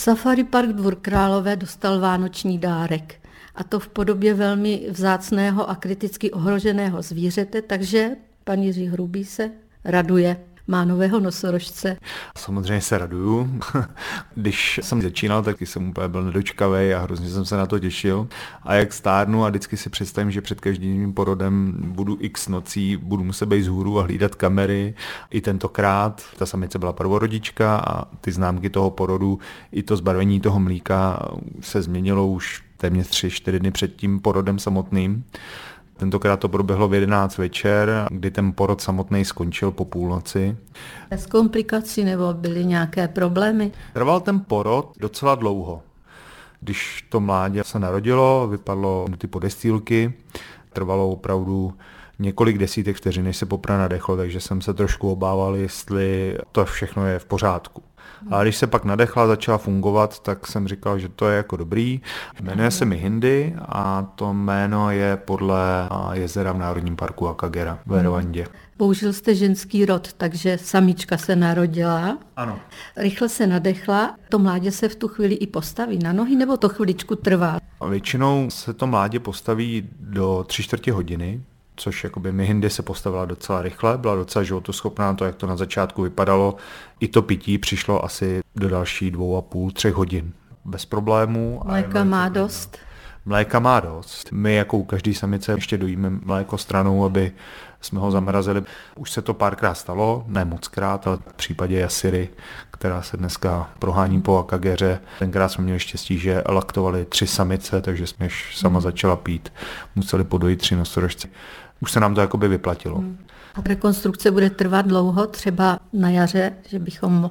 Safari Park Dvůr Králové dostal vánoční dárek a to v podobě velmi vzácného a kriticky ohroženého zvířete, takže pan Jiří Hrubý se raduje má nového nosorožce. Samozřejmě se raduju. Když jsem začínal, tak jsem úplně byl nedočkavý a hrozně jsem se na to těšil. A jak stárnu a vždycky si představím, že před každým porodem budu x nocí, budu muset být z hůru a hlídat kamery. I tentokrát ta samice byla prvorodička a ty známky toho porodu, i to zbarvení toho mlíka se změnilo už téměř 3-4 dny před tím porodem samotným. Tentokrát to proběhlo v 11 večer, kdy ten porod samotný skončil po půlnoci. Bez komplikací nebo byly nějaké problémy? Trval ten porod docela dlouho. Když to mládě se narodilo, vypadlo ty podestýlky, trvalo opravdu několik desítek vteřin, než se poprvé nadechlo, takže jsem se trošku obával, jestli to všechno je v pořádku. A když se pak nadechla, začala fungovat, tak jsem říkal, že to je jako dobrý. Jmenuje se mi Hindi a to jméno je podle jezera v Národním parku Akagera v Rwandě. Použil jste ženský rod, takže samička se narodila. Ano. Rychle se nadechla. To mládě se v tu chvíli i postaví na nohy, nebo to chviličku trvá? Většinou se to mládě postaví do tři čtvrtě hodiny, což jakoby Mihindy se postavila docela rychle, byla docela životoschopná, to jak to na začátku vypadalo. I to pití přišlo asi do další dvou a půl, třech hodin. Bez problémů. Mléka má dost? Mléka má dost. My jako u každý samice ještě dojíme mléko stranou, aby jsme ho zamrazili. Už se to párkrát stalo, ne moc krát, ale v případě Jasiry, která se dneska prohání po Akageře, tenkrát jsme měli štěstí, že laktovali tři samice, takže jsme sama hmm. začala pít. Museli podojit tři nosorožce už se nám to jakoby vyplatilo. Hmm. A rekonstrukce bude trvat dlouho, třeba na jaře, že bychom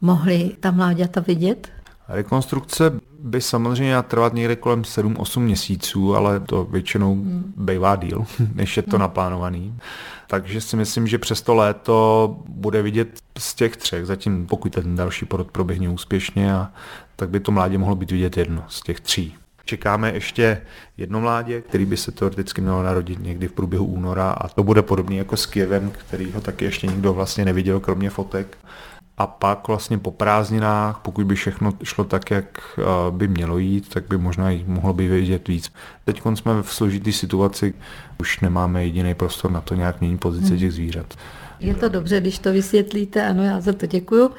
mohli ta mláďata vidět? Rekonstrukce by samozřejmě měla trvat někde kolem 7-8 měsíců, ale to většinou hmm. bývá díl, než je to hmm. naplánovaný. Takže si myslím, že přes to léto bude vidět z těch třech, zatím pokud ten další porod proběhne úspěšně, a, tak by to mládě mohlo být vidět jedno z těch tří. Čekáme ještě jedno mládě, který by se teoreticky mělo narodit někdy v průběhu února a to bude podobný jako s Kievem, který ho taky ještě nikdo vlastně neviděl, kromě fotek. A pak vlastně po prázdninách, pokud by všechno šlo tak, jak eh, by mělo jít, tak by možná jich mohlo by vidět víc. Teď jsme v složité situaci, už nemáme jediný prostor na to nějak měnit pozice hmm. těch zvířat. Je to dobře, když to vysvětlíte, ano, já za to děkuju.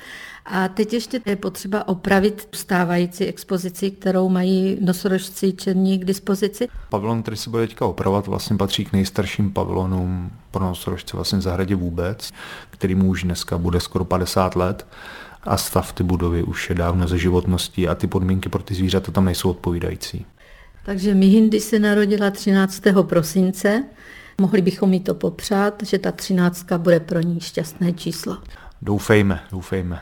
A teď ještě je potřeba opravit stávající expozici, kterou mají nosorožci černí k dispozici. Pavilon, který se bude teďka opravovat, vlastně patří k nejstarším pavilonům pro nosorožce vlastně v zahradě vůbec, který mu už dneska bude skoro 50 let a stav ty budovy už je dávno ze životností a ty podmínky pro ty zvířata tam nejsou odpovídající. Takže Mihindy se narodila 13. prosince. Mohli bychom jí to popřát, že ta třináctka bude pro ní šťastné číslo. Doufejme, doufejme.